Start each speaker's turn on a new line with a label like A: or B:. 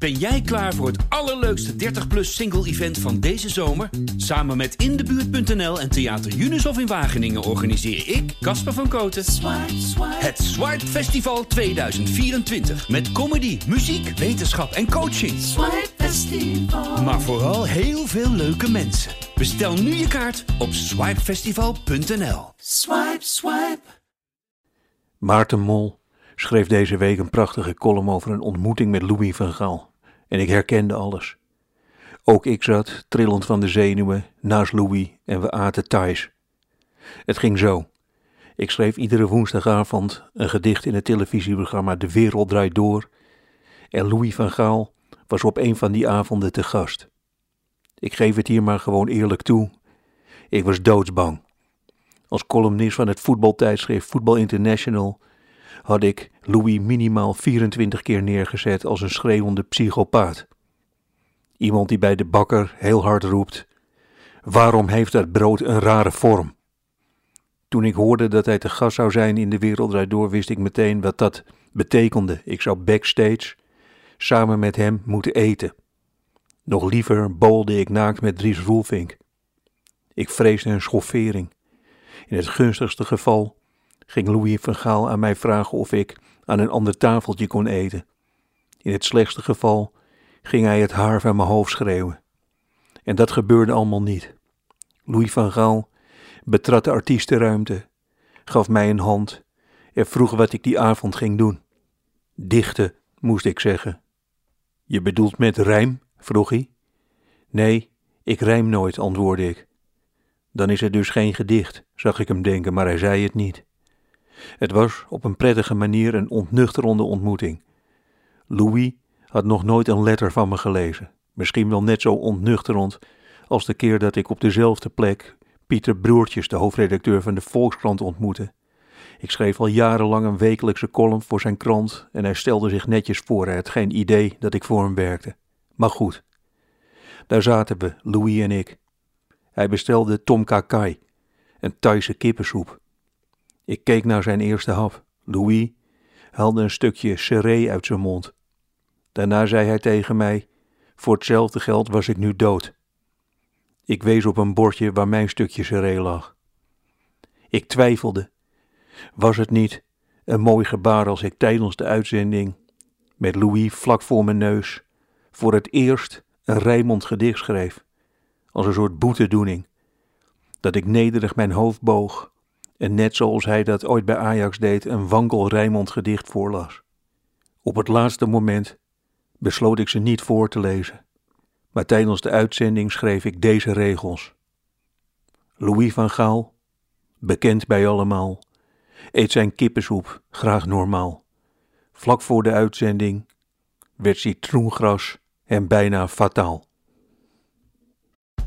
A: Ben jij klaar voor het allerleukste 30-plus single-event van deze zomer? Samen met Indebuurt.nl en Theater Unisof in Wageningen organiseer ik, Casper van Koten, het Swipe Festival 2024. Met comedy, muziek, wetenschap en coaching. Maar vooral heel veel leuke mensen. Bestel nu je kaart op swipefestival.nl.
B: Swipe, swipe.
C: Maarten Mol schreef deze week een prachtige column over een ontmoeting met Louis van Gaal. En ik herkende alles. Ook ik zat, trillend van de zenuwen, naast Louis en we aten thuis. Het ging zo. Ik schreef iedere woensdagavond een gedicht in het televisieprogramma De Wereld Draait Door. En Louis van Gaal was op een van die avonden te gast. Ik geef het hier maar gewoon eerlijk toe. Ik was doodsbang. Als columnist van het voetbaltijdschrift Voetbal International had ik Louis minimaal 24 keer neergezet als een schreeuwende psychopaat. Iemand die bij de bakker heel hard roept: Waarom heeft dat brood een rare vorm? Toen ik hoorde dat hij te gast zou zijn in de Wereld Door, wist ik meteen wat dat betekende. Ik zou backstage samen met hem moeten eten. Nog liever bolde ik naakt met Dries Roelvink. Ik vreesde een schoffering. In het gunstigste geval ging Louis van Gaal aan mij vragen of ik aan een ander tafeltje kon eten. In het slechtste geval ging hij het haar van mijn hoofd schreeuwen. En dat gebeurde allemaal niet. Louis van Gaal betrad de artiestenruimte, gaf mij een hand en vroeg wat ik die avond ging doen. Dichten, moest ik zeggen. Je bedoelt met rijm? vroeg hij. Nee, ik rijm nooit, antwoordde ik. Dan is het dus geen gedicht, zag ik hem denken, maar hij zei het niet. Het was op een prettige manier een ontnuchterende ontmoeting. Louis had nog nooit een letter van me gelezen. Misschien wel net zo ontnuchterend als de keer dat ik op dezelfde plek Pieter Broertjes, de hoofdredacteur van de Volkskrant, ontmoette. Ik schreef al jarenlang een wekelijkse column voor zijn krant en hij stelde zich netjes voor. Hij had geen idee dat ik voor hem werkte. Maar goed, daar zaten we, Louis en ik. Hij bestelde Tom Kakai, een Thaise kippensoep. Ik keek naar zijn eerste hap. Louis haalde een stukje seree uit zijn mond. Daarna zei hij tegen mij: Voor hetzelfde geld was ik nu dood. Ik wees op een bordje waar mijn stukje seree lag. Ik twijfelde. Was het niet een mooi gebaar als ik tijdens de uitzending, met Louis vlak voor mijn neus, voor het eerst een Rijmond gedicht schreef, als een soort boetedoening, dat ik nederig mijn hoofd boog en net zoals hij dat ooit bij Ajax deed, een wankel Rijmond gedicht voorlas. Op het laatste moment besloot ik ze niet voor te lezen, maar tijdens de uitzending schreef ik deze regels. Louis van Gaal, bekend bij allemaal, eet zijn kippensoep graag normaal. Vlak voor de uitzending werd citroengras hem bijna fataal.